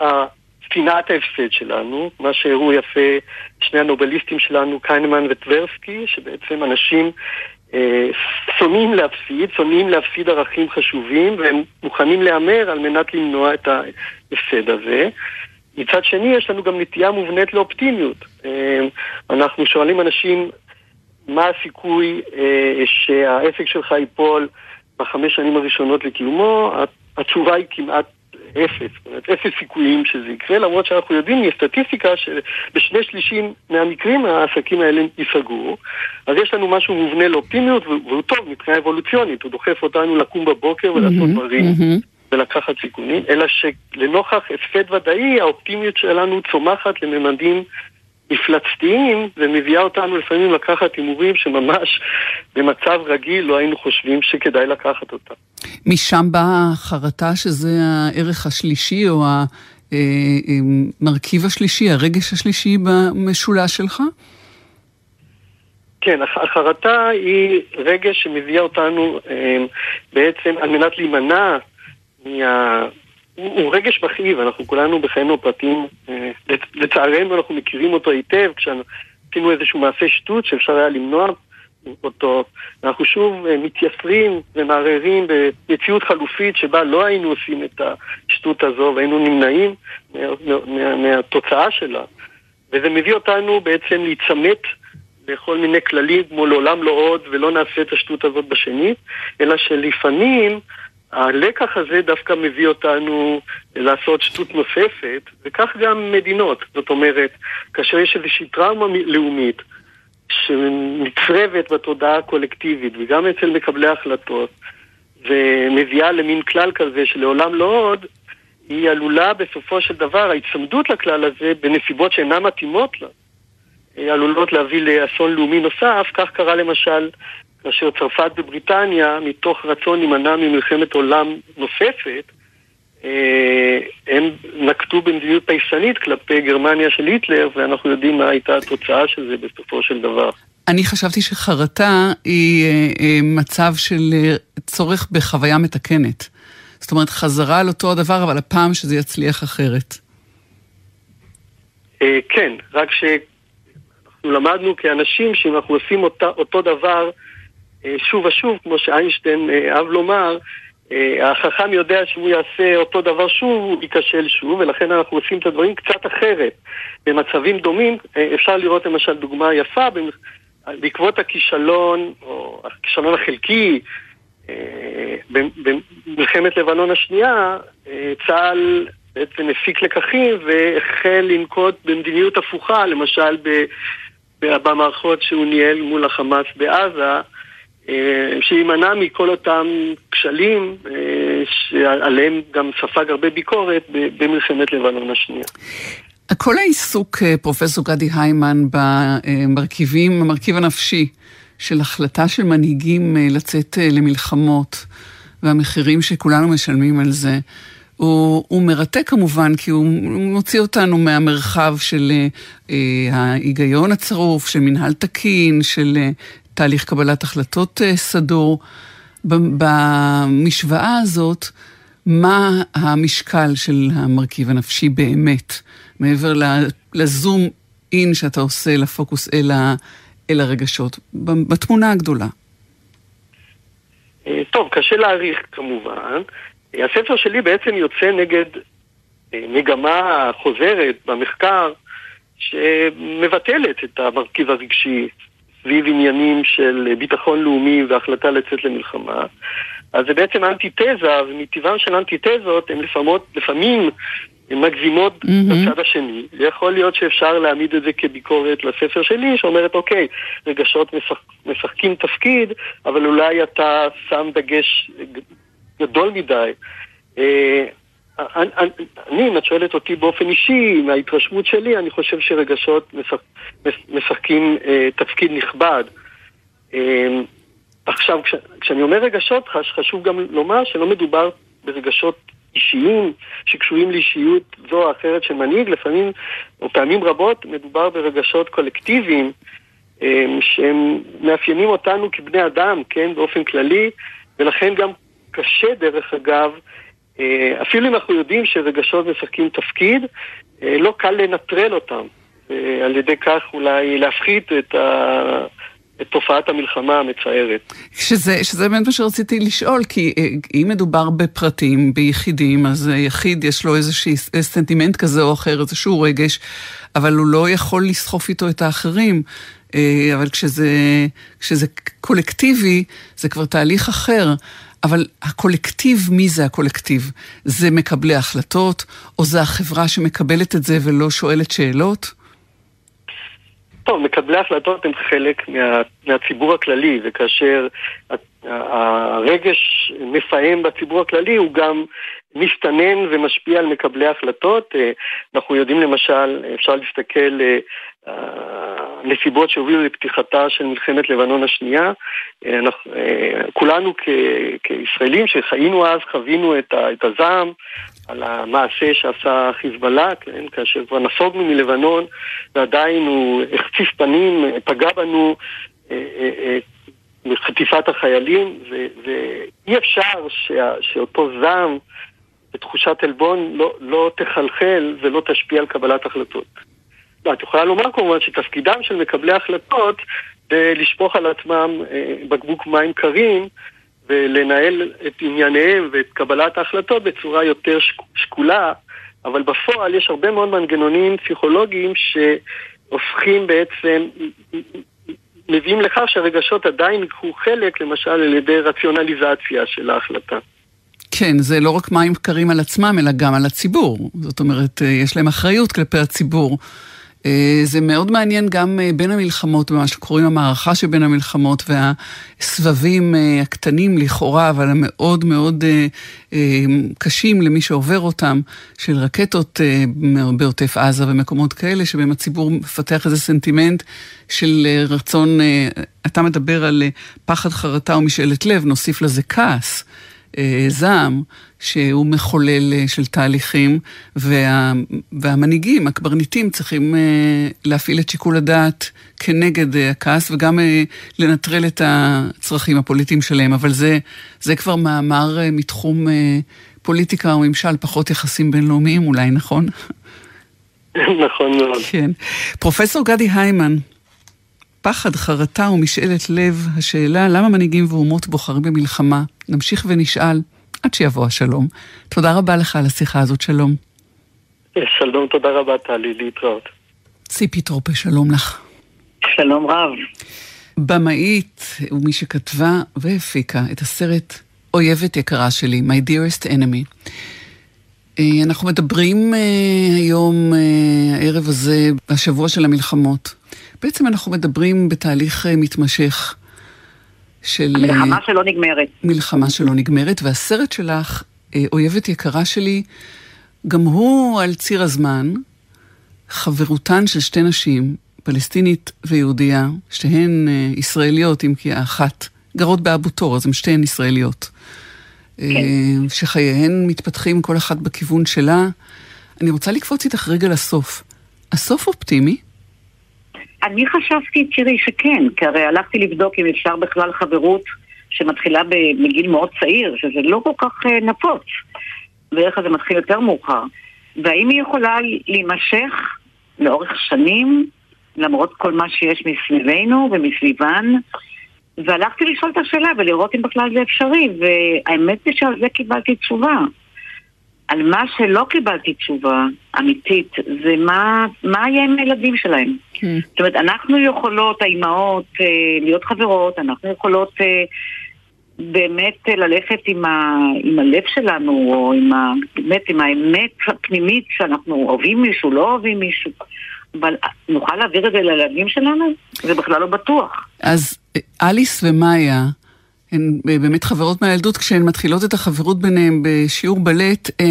שנאת ההפסד שלנו, מה שהראו יפה שני הנובליסטים שלנו, קיינמן וטברסקי, שבעצם אנשים אה, שונאים להפסיד, שונאים להפסיד ערכים חשובים, והם מוכנים להמר על מנת למנוע את ההפסד הזה. מצד שני, יש לנו גם נטייה מובנית לאופטימיות. אה, אנחנו שואלים אנשים, מה הסיכוי אה, שהעסק שלך ייפול בחמש שנים הראשונות לקיומו? התשובה היא כמעט אפס, זאת אומרת אפס סיכויים שזה יקרה, למרות שאנחנו יודעים מסטטיסטיקה שבשני שלישים מהמקרים העסקים האלה ייסגרו, אז יש לנו משהו מובנה לאופטימיות והוא טוב מבחינה אבולוציונית, הוא דוחף אותנו לקום בבוקר ולעשות mm-hmm, דברים. Mm-hmm. ולקחת סיכונים, אלא שלנוכח הפסד ודאי האופטימיות שלנו צומחת לממדים מפלצתיים ומביאה אותנו לפעמים לקחת הימורים שממש במצב רגיל לא היינו חושבים שכדאי לקחת אותם. משם באה החרטה שזה הערך השלישי או המרכיב השלישי, הרגש השלישי במשולש שלך? כן, החרטה היא רגש שמביאה אותנו אה, בעצם על מנת להימנע מה... הוא, הוא רגש מכאיב, אנחנו כולנו בחיינו הפרטיים, אה, לצערנו אנחנו מכירים אותו היטב, כשעשינו איזשהו מעשה שטות שאפשר היה למנוע אותו, אנחנו שוב אה, מתייסרים ומערערים במציאות חלופית שבה לא היינו עושים את השטות הזו והיינו נמנעים מה, מה, מהתוצאה שלה. וזה מביא אותנו בעצם להיצמט בכל מיני כללים כמו לעולם לא עוד ולא נעשה את השטות הזאת בשנית, אלא שלפעמים הלקח הזה דווקא מביא אותנו לעשות שטות נוספת, וכך גם מדינות. זאת אומרת, כאשר יש איזושהי טראומה לאומית שנצרבת בתודעה הקולקטיבית, וגם אצל מקבלי ההחלטות, ומביאה למין כלל כזה שלעולם לא עוד, היא עלולה בסופו של דבר, ההצמדות לכלל הזה, בנסיבות שאינן מתאימות לה, עלולות להביא לאסון לאומי נוסף, כך קרה למשל כאשר צרפת ובריטניה, מתוך רצון להימנע ממלחמת עולם נוספת, אה, הם נקטו במדיניות פייסנית כלפי גרמניה של היטלר, ואנחנו יודעים מה הייתה התוצאה של זה בסופו של דבר. אני חשבתי שחרטה היא אה, אה, מצב של צורך בחוויה מתקנת. זאת אומרת, חזרה על אותו הדבר, אבל הפעם שזה יצליח אחרת. כן, רק שאנחנו למדנו כאנשים שאם אנחנו עושים אותה, אותו דבר שוב ושוב, כמו שאיינשטיין אה, אהב לומר, אה, החכם יודע שהוא יעשה אותו דבר שוב, הוא ייכשל שוב, ולכן אנחנו עושים את הדברים קצת אחרת. במצבים דומים, אפשר לראות למשל דוגמה יפה, בעקבות הכישלון, או הכישלון החלקי, במלחמת לבנון השנייה, צה"ל בעצם הפיק לקחים והחל לנקוט במדיניות הפוכה, למשל במערכות שהוא ניהל מול החמאס בעזה, אה, שימנע מכל אותם כשלים אה, שעליהם גם ספג הרבה ביקורת במלחמת לבנון השנייה. כל העיסוק, אה, פרופסור גדי היימן, במרכיבים, המרכיב הנפשי של החלטה של מנהיגים לצאת למלחמות, והמחירים שכולנו משלמים על זה, הוא, הוא מרתק כמובן, כי הוא מוציא אותנו מהמרחב של אה, ההיגיון הצרוף, של מנהל תקין, של תהליך קבלת החלטות אה, סדור. במשוואה הזאת, מה המשקל של המרכיב הנפשי באמת, מעבר לזום אין שאתה עושה לפוקוס אל, ה, אל הרגשות, בתמונה הגדולה? אה, טוב, קשה להעריך כמובן. הספר שלי בעצם יוצא נגד אה, מגמה חוזרת במחקר שמבטלת את המרכיב הרגשי סביב עניינים של ביטחון לאומי והחלטה לצאת למלחמה. אז זה בעצם אנטיתזה, ומטבעם של אנטיתזות הן לפעמות, לפעמים מגזימות mm-hmm. בצד השני. ויכול להיות שאפשר להעמיד את זה כביקורת לספר שלי, שאומרת, אוקיי, רגשות משחק, משחקים תפקיד, אבל אולי אתה שם דגש גדול מדי. אני, אם את שואלת אותי באופן אישי, מההתרשמות שלי, אני חושב שרגשות משחקים אה, תפקיד נכבד. אה, עכשיו, כש, כשאני אומר רגשות, חשוב גם לומר שלא מדובר ברגשות אישיים שקשורים לאישיות זו או אחרת של מנהיג, לפעמים, או פעמים רבות, מדובר ברגשות קולקטיביים אה, שהם מאפיינים אותנו כבני אדם, כן, באופן כללי, ולכן גם קשה, דרך אגב, אפילו אם אנחנו יודעים שרגשות משחקים תפקיד, אה, לא קל לנטרל אותם. אה, על ידי כך אולי להפחית את ה... את תופעת המלחמה המצערת. שזה, שזה באמת מה שרציתי לשאול, כי אם מדובר בפרטים, ביחידים, אז יחיד יש לו איזשהו סנטימנט כזה או אחר, איזשהו רגש, אבל הוא לא יכול לסחוף איתו את האחרים. אבל כשזה, כשזה קולקטיבי, זה כבר תהליך אחר. אבל הקולקטיב, מי זה הקולקטיב? זה מקבלי החלטות, או זה החברה שמקבלת את זה ולא שואלת שאלות? טוב, מקבלי ההחלטות הם חלק מה, מהציבור הכללי, וכאשר הרגש מפעם בציבור הכללי הוא גם מסתנן ומשפיע על מקבלי ההחלטות. אה, אנחנו יודעים למשל, אפשר להסתכל אה, הנסיבות שהובילו לפתיחתה של מלחמת לבנון השנייה. אה, אנחנו, כולנו כישראלים שחיינו אז חווינו את, הזעם על המעשה שעשה חיזבאללה, כן, כאשר כבר נסוגנו מלבנון ועדיין הוא החציף פנים, פגע בנו מחטיפת החיילים, ואי אפשר שאותו זעם ותחושת עלבון לא, לא תחלחל ולא תשפיע על קבלת החלטות. לא, את יכולה לומר כמובן שתפקידם של מקבלי החלטות זה לשפוך על עצמם אה, בקבוק מים קרים ולנהל את ענייניהם ואת קבלת ההחלטות בצורה יותר שקולה, אבל בפועל יש הרבה מאוד מנגנונים פסיכולוגיים שהופכים בעצם מביאים לכך שהרגשות עדיין ייקחו חלק, למשל על ידי רציונליזציה של ההחלטה. כן, זה לא רק מים קרים על עצמם, אלא גם על הציבור. זאת אומרת, אה, יש להם אחריות כלפי הציבור. אה, זה מאוד מעניין גם אה, בין המלחמות, במה שקוראים המערכה שבין המלחמות והסבבים הקטנים לכאורה, אבל המאוד מאוד קשים למי שעובר אותם, של רקטות בעוטף עזה ומקומות כאלה, שבהם הציבור מפתח איזה סנטימנט של רצון, אתה מדבר על פחד, חרטה ומשאלת לב, נוסיף לזה כעס. אה, זעם שהוא מחולל אה, של תהליכים, וה, והמנהיגים, הקברניטים, צריכים אה, להפעיל את שיקול הדעת כנגד הכעס, וגם לנטרל את הצרכים הפוליטיים שלהם. אבל זה, זה כבר מאמר מתחום פוליטיקה או ממשל, פחות יחסים בינלאומיים אולי, נכון? [LAUGHS] נכון מאוד. כן. פרופסור גדי היימן, פחד, חרטה ומשאלת לב, השאלה למה מנהיגים ואומות בוחרים במלחמה. נמשיך ונשאל עד שיבוא השלום. תודה רבה לך על השיחה הזאת, שלום. שלום, תודה רבה, טלי, להתראות. ציפי טרופה, שלום לך. שלום רב. במאית ומי שכתבה והפיקה את הסרט אויבת יקרה שלי, My Dearest Enemy. אה, אנחנו מדברים אה, היום, אה, הערב הזה, בשבוע של המלחמות. בעצם אנחנו מדברים בתהליך אה, מתמשך של... מלחמה אה, שלא נגמרת. מלחמה שלא נגמרת, והסרט שלך, אה, אויבת יקרה שלי, גם הוא על ציר הזמן, חברותן של שתי נשים, פלסטינית ויהודייה, שתיהן ישראליות, אם כי האחת גרות באבו תור, אז הן שתיהן ישראליות. כן. שחייהן מתפתחים כל אחת בכיוון שלה. אני רוצה לקפוץ איתך רגע לסוף. הסוף אופטימי? אני חשבתי, תראי, שכן, כי הרי הלכתי לבדוק אם אפשר בכלל חברות שמתחילה מגיל מאוד צעיר, שזה לא כל כך uh, נפוץ. ואיך זה מתחיל יותר מאוחר. והאם היא יכולה להימשך לאורך שנים, למרות כל מה שיש מסביבנו ומסביבן? והלכתי לשאול את השאלה ולראות אם בכלל זה אפשרי, והאמת היא שעל זה קיבלתי תשובה. על מה שלא קיבלתי תשובה אמיתית, זה מה, מה יהיה עם הילדים שלהם. Mm. זאת אומרת, אנחנו יכולות, האימהות, אה, להיות חברות, אנחנו יכולות אה, באמת ללכת עם, ה, עם הלב שלנו, או עם ה, באמת עם האמת הפנימית שאנחנו אוהבים מישהו, לא אוהבים מישהו. אבל נוכל להעביר את זה לילדים שלנו? זה בכלל לא בטוח. אז אליס ומאיה, הן אה, באמת חברות מהילדות, כשהן מתחילות את החברות ביניהן בשיעור בלט, אה,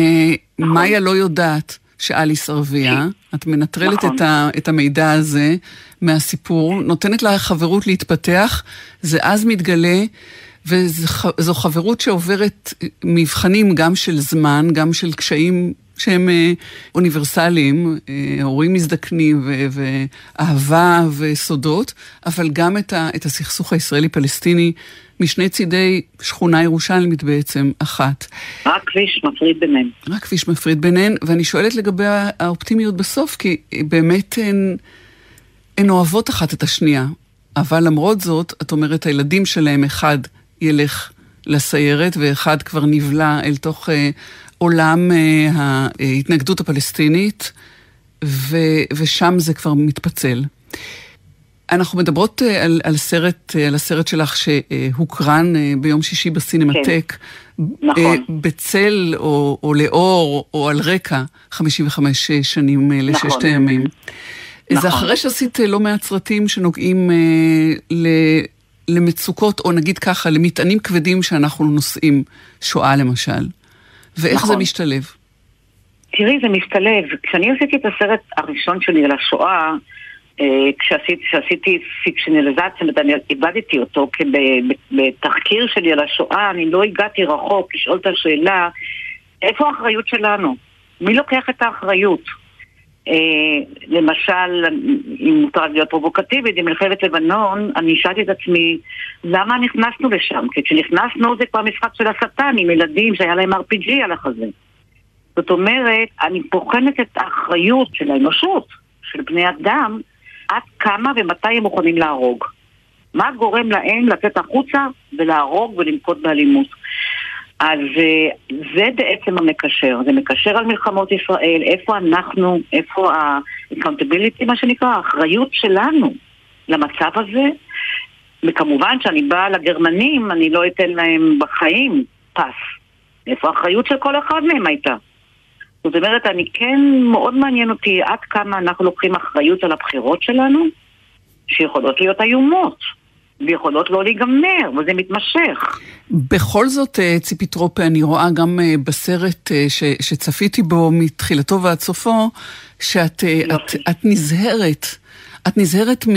נכון. מאיה לא יודעת שאליס ערבייה. את מנטרלת נכון. את, ה, את המידע הזה מהסיפור, נותנת לה חברות להתפתח, זה אז מתגלה, וזו חברות שעוברת מבחנים גם של זמן, גם של קשיים שהם אה, אוניברסליים, אה, הורים מזדקנים ו- ואהבה וסודות, אבל גם את, ה- את הסכסוך הישראלי-פלסטיני משני צידי שכונה ירושלמית בעצם, אחת. רק כביש מפריד ביניהן. רק כביש מפריד ביניהן, ואני שואלת לגבי האופטימיות בסוף, כי באמת הן, הן אוהבות אחת את השנייה. אבל למרות זאת, את אומרת, הילדים שלהם, אחד ילך לסיירת, ואחד כבר נבלע אל תוך uh, עולם uh, ההתנגדות הפלסטינית, ו, ושם זה כבר מתפצל. אנחנו מדברות אה, על, על, סרט, אה, על הסרט שלך שהוקרן אה, ביום שישי בסינמטק. כן. נכון. בצל או, או לאור או על רקע 55 שנים לששת נכון. הימים. נכון. זה אחרי שעשית לא מעט סרטים שנוגעים ל... למצוקות, או נגיד ככה, למטענים כבדים שאנחנו נושאים, שואה למשל. ואיך נכון. זה משתלב? תראי, זה משתלב. כשאני עשיתי את הסרט הראשון שלי על השואה, אה, כשעשיתי, כשעשיתי פיקשנליזציה, אני איבדתי אותו, כי בתחקיר שלי על השואה אני לא הגעתי רחוק לשאול את השאלה, איפה האחריות שלנו? מי לוקח את האחריות? אה, למשל, אם מותר להיות פרובוקטיבית, עם מלחמת לבנון, אני שאלתי את עצמי, למה נכנסנו לשם? כי כשנכנסנו זה כבר משחק של השטן עם ילדים שהיה להם RPG על החזה. זאת אומרת, אני בוחנת את האחריות של האנושות, של בני אדם, עד כמה ומתי הם מוכנים להרוג. מה גורם להם לצאת החוצה ולהרוג ולנקוט באלימות. אז אה, זה בעצם המקשר, זה מקשר על מלחמות ישראל, איפה אנחנו, איפה ה-accountability, מה שנקרא, האחריות שלנו למצב הזה. וכמובן שאני באה לגרמנים, אני לא אתן להם בחיים פס. איפה האחריות של כל אחד מהם הייתה? זאת אומרת, אני כן, מאוד מעניין אותי עד כמה אנחנו לוקחים אחריות על הבחירות שלנו, שיכולות להיות איומות. ויכולות לא להיגמר, וזה מתמשך. בכל זאת, אה, ציפי טרופה, אני רואה גם אה, בסרט אה, ש, שצפיתי בו מתחילתו ועד סופו, שאת את, את נזהרת. את נזהרת מ,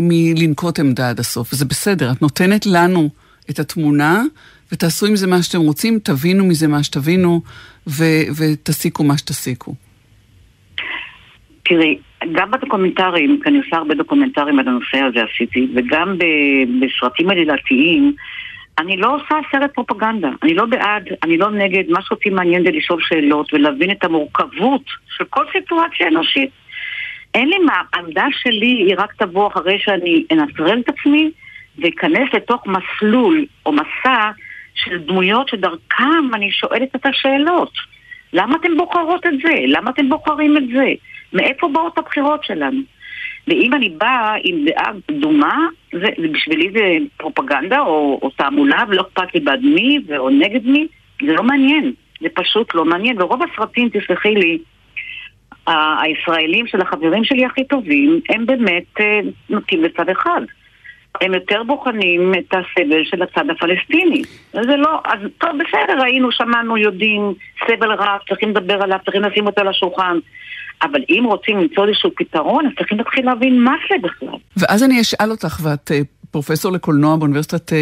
מלנקוט עמדה עד הסוף, וזה בסדר, את נותנת לנו את התמונה, ותעשו עם זה מה שאתם רוצים, תבינו מזה מה שתבינו, ו, ותסיקו מה שתסיקו. תראי, גם בדוקומנטרים, כי אני עושה הרבה דוקומנטרים על הנושא הזה עשיתי, וגם בסרטים עלילתיים, אני לא עושה סרט פרופגנדה. אני לא בעד, אני לא נגד, מה שאותי מעניין זה לשאול שאלות ולהבין את המורכבות של כל סיטואציה אנושית. אין לי מה, העמדה שלי היא רק תבוא אחרי שאני אנטרל את עצמי ואכנס לתוך מסלול או מסע של דמויות שדרכם אני שואלת את השאלות. למה אתם בוחרות את זה? למה אתם בוחרים את זה? מאיפה באות הבחירות שלנו? ואם אני באה עם דעה קדומה, זה בשבילי זה פרופגנדה או, או תעמולה, ולא אכפת לי בעד מי או נגד מי, זה לא מעניין. זה פשוט לא מעניין. ורוב הסרטים, תסלחי לי, הישראלים של החברים שלי הכי טובים, הם באמת אה, נוטים לצד אחד. הם יותר בוחנים את הסבל של הצד הפלסטיני. זה לא, אז טוב, בסדר, היינו, שמענו, יודעים, סבל רב, צריכים לדבר עליו, צריכים לשים אותו על השולחן. אבל אם רוצים למצוא איזשהו פתרון, אז צריכים להתחיל להבין מה זה בכלל. ואז אני אשאל אותך, ואת אה, פרופסור לקולנוע באוניברסיטת אה,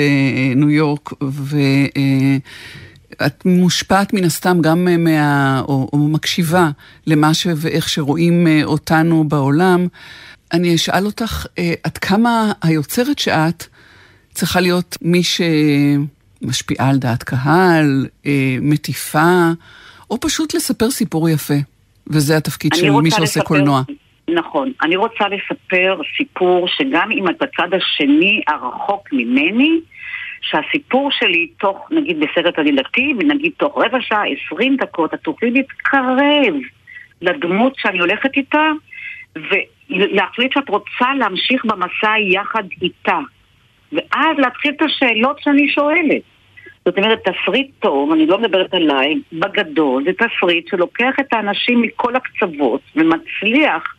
ניו יורק, ו... את מושפעת מן הסתם גם מה... או, או מקשיבה למה ש... ואיך שרואים אותנו בעולם. אני אשאל אותך, עד כמה היוצרת שאת צריכה להיות מי שמשפיעה על דעת קהל, מטיפה, או פשוט לספר סיפור יפה? וזה התפקיד של מי שעושה לספר, קולנוע. נכון. אני רוצה לספר סיפור שגם אם את בצד השני הרחוק ממני, שהסיפור שלי תוך, נגיד בסרט עלילתי, ונגיד תוך רבע שעה, עשרים דקות, את תוכלי להתקרב לדמות שאני הולכת איתה, ולהחליט שאת רוצה להמשיך במסע יחד איתה. ואז להתחיל את השאלות שאני שואלת. זאת אומרת, תסריט טוב, אני לא מדברת עליי, בגדול, זה תסריט שלוקח את האנשים מכל הקצוות ומצליח,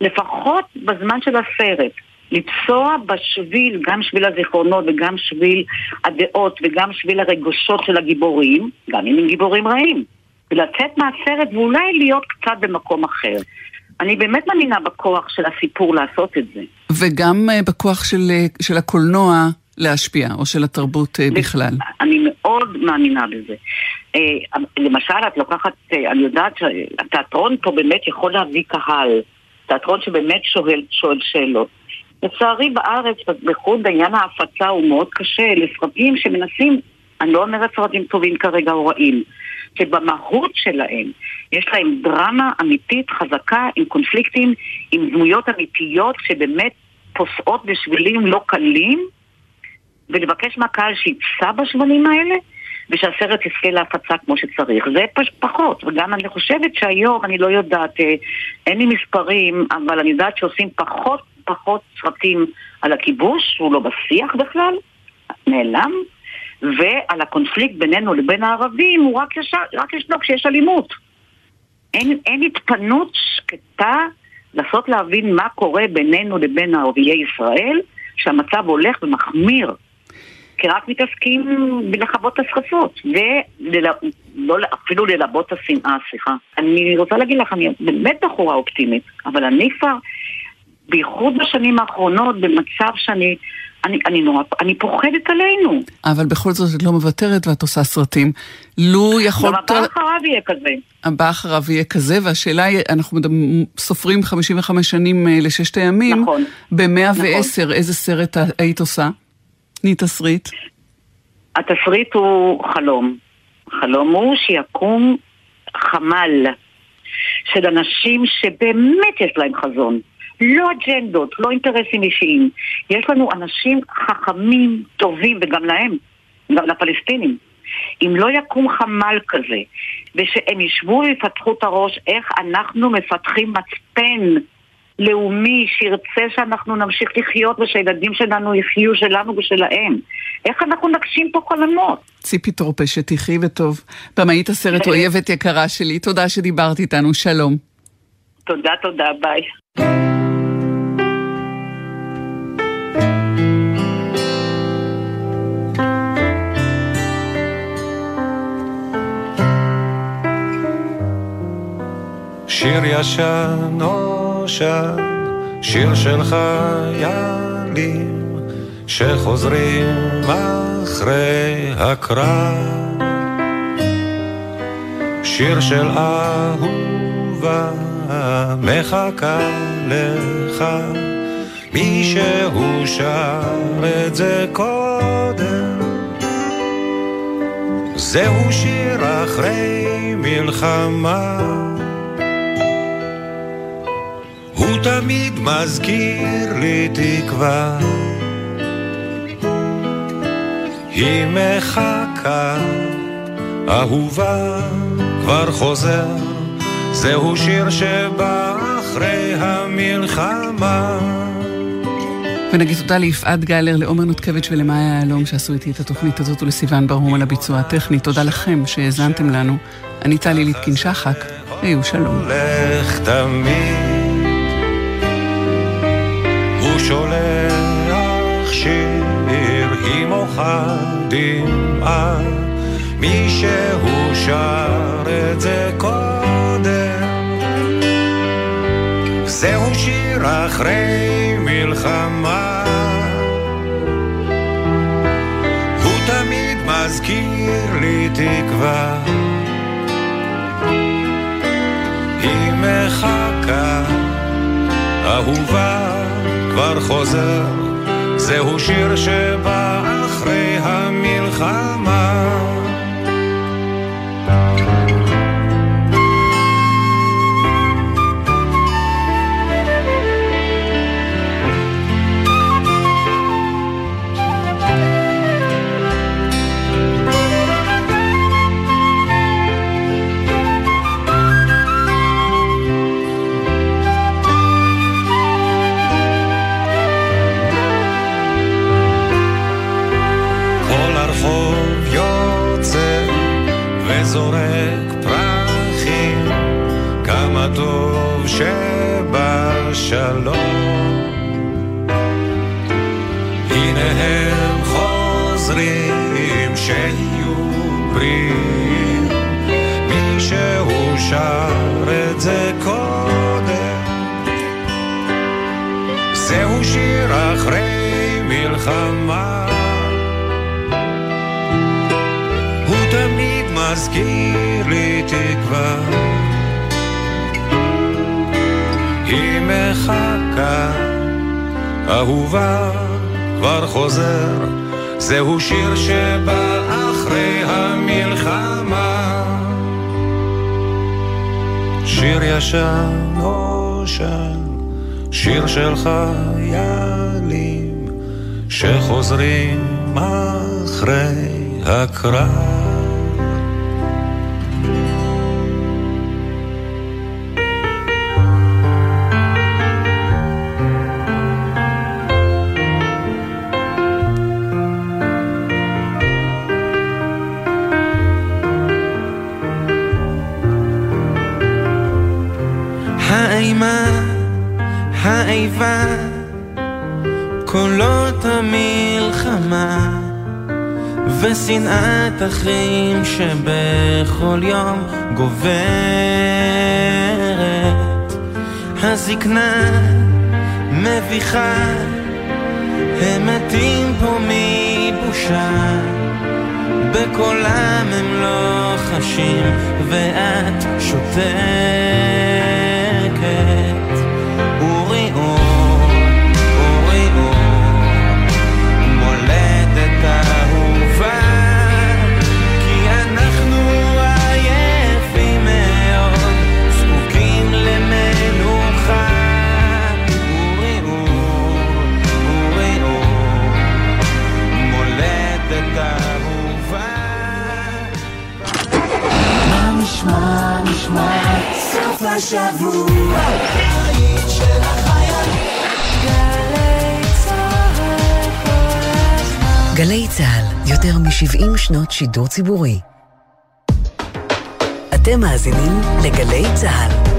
לפחות בזמן של הסרט, לפסוע בשביל, גם שביל הזיכרונות וגם שביל הדעות וגם שביל הרגשות של הגיבורים, גם אם הם גיבורים רעים, ולצאת מהסרט ואולי להיות קצת במקום אחר. אני באמת מאמינה בכוח של הסיפור לעשות את זה. וגם uh, בכוח של, uh, של הקולנוע להשפיע, או של התרבות uh, בכלל. אני מאוד מאמינה בזה. למשל, את לוקחת, אני יודעת שהתיאטרון פה באמת יכול להביא קהל. תיאטרון שבאמת שואל, שואל שאלות. לצערי בארץ, בייחוד עניין ההפצה הוא מאוד קשה לסרטים שמנסים, אני לא אומרת סרטים טובים כרגע או רעים, שבמהות שלהם יש להם דרמה אמיתית חזקה עם קונפליקטים, עם דמויות אמיתיות שבאמת פוסעות בשבילים לא קלים, ולבקש מהקהל שיפסע בשבלים האלה, ושהסרט יזכה להפצה כמו שצריך. זה פש, פחות, וגם אני חושבת שהיום, אני לא יודעת, אה, אין לי מספרים, אבל אני יודעת שעושים פחות פחות סרטים על הכיבוש, הוא לא בשיח בכלל, נעלם, ועל הקונפליקט בינינו לבין הערבים הוא רק, ישר, רק ישנו כשיש אלימות. אין, אין התפנות שקטה לנסות להבין מה קורה בינינו לבין ערביי ישראל, שהמצב הולך ומחמיר. כי רק מתעסקים בלכבות את השרפות, ואפילו ללבות את השנאה, סליחה. אני רוצה להגיד לך, אני באמת בחורה אופטימית, אבל אני כבר, בייחוד בשנים האחרונות, במצב שאני... אני, אני נורא, אני פוחדת עלינו. אבל בכל זאת את לא מוותרת ואת עושה סרטים. לו יכולת... גם הבא אחריו יהיה כזה. הבא אחריו יהיה כזה, והשאלה היא, אנחנו סופרים 55 שנים אה, לששת הימים. נכון. ב-110, נכון. איזה סרט היית עושה? תני תסריט. התסריט הוא חלום. חלום הוא שיקום חמ"ל של אנשים שבאמת יש להם חזון. לא אג'נדות, לא אינטרסים אישיים. יש לנו אנשים חכמים, טובים, וגם להם, גם לפלסטינים. אם לא יקום חמ"ל כזה, ושהם ישבו ויפתחו את הראש איך אנחנו מפתחים מצפן לאומי שירצה שאנחנו נמשיך לחיות ושהילדים שלנו יחיו שלנו ושלהם. איך אנחנו נגשים פה חלומות? ציפי טרופה, שתחי וטוב. במאית הסרט אויבת יקרה שלי, תודה שדיברת איתנו, שלום. תודה, תודה, ביי. שיר ישן נושן, שיר של חיילים שחוזרים אחרי הקרב. שיר של אהובה מחכה לך, מישהו שר את זה קודם. זהו שיר אחרי מלחמה. הוא תמיד מזכיר לי תקווה. היא מחכה, אהובה כבר חוזר, זהו שיר שבא אחרי המלחמה. ונגיד תודה ליפעת גלר, לעומר נותקביץ' ולמאיה יהלום שעשו איתי את התוכנית הזאת ולסיון ברהום על הביצוע הטכני. תודה לכם שהאזנתם לנו. אני טלי ליפקין שחק, היו שלום. תמיד, שולח שיר עם אוחה דמעה, מישהו שר את זה קודם. זהו שיר אחרי מלחמה. הוא תמיד מזכיר לי תקווה. היא מחכה, אהובה כבר חוזר, זהו שיר שבא אחרי המלחמה. שבשלום. הנה הם חוזרים שיהיו בריאים, מישהו שר את זה קודם. זהו שיר אחרי מלחמה. הוא תמיד מזכיר לי תקווה. מחכה, אהובה כבר חוזר, זהו שיר שבא אחרי המלחמה. שיר ישן נושן, שיר של חיילים שחוזרים אחרי הקרב. קולות המלחמה ושנאת אחים שבכל יום גוברת. הזקנה מביכה, הם מתים פה מבושה, בקולם הם לא חשים ואת שותקת. השבוע. גלי צה"ל, יותר מ-70 שנות שידור ציבורי. אתם מאזינים לגלי צה"ל.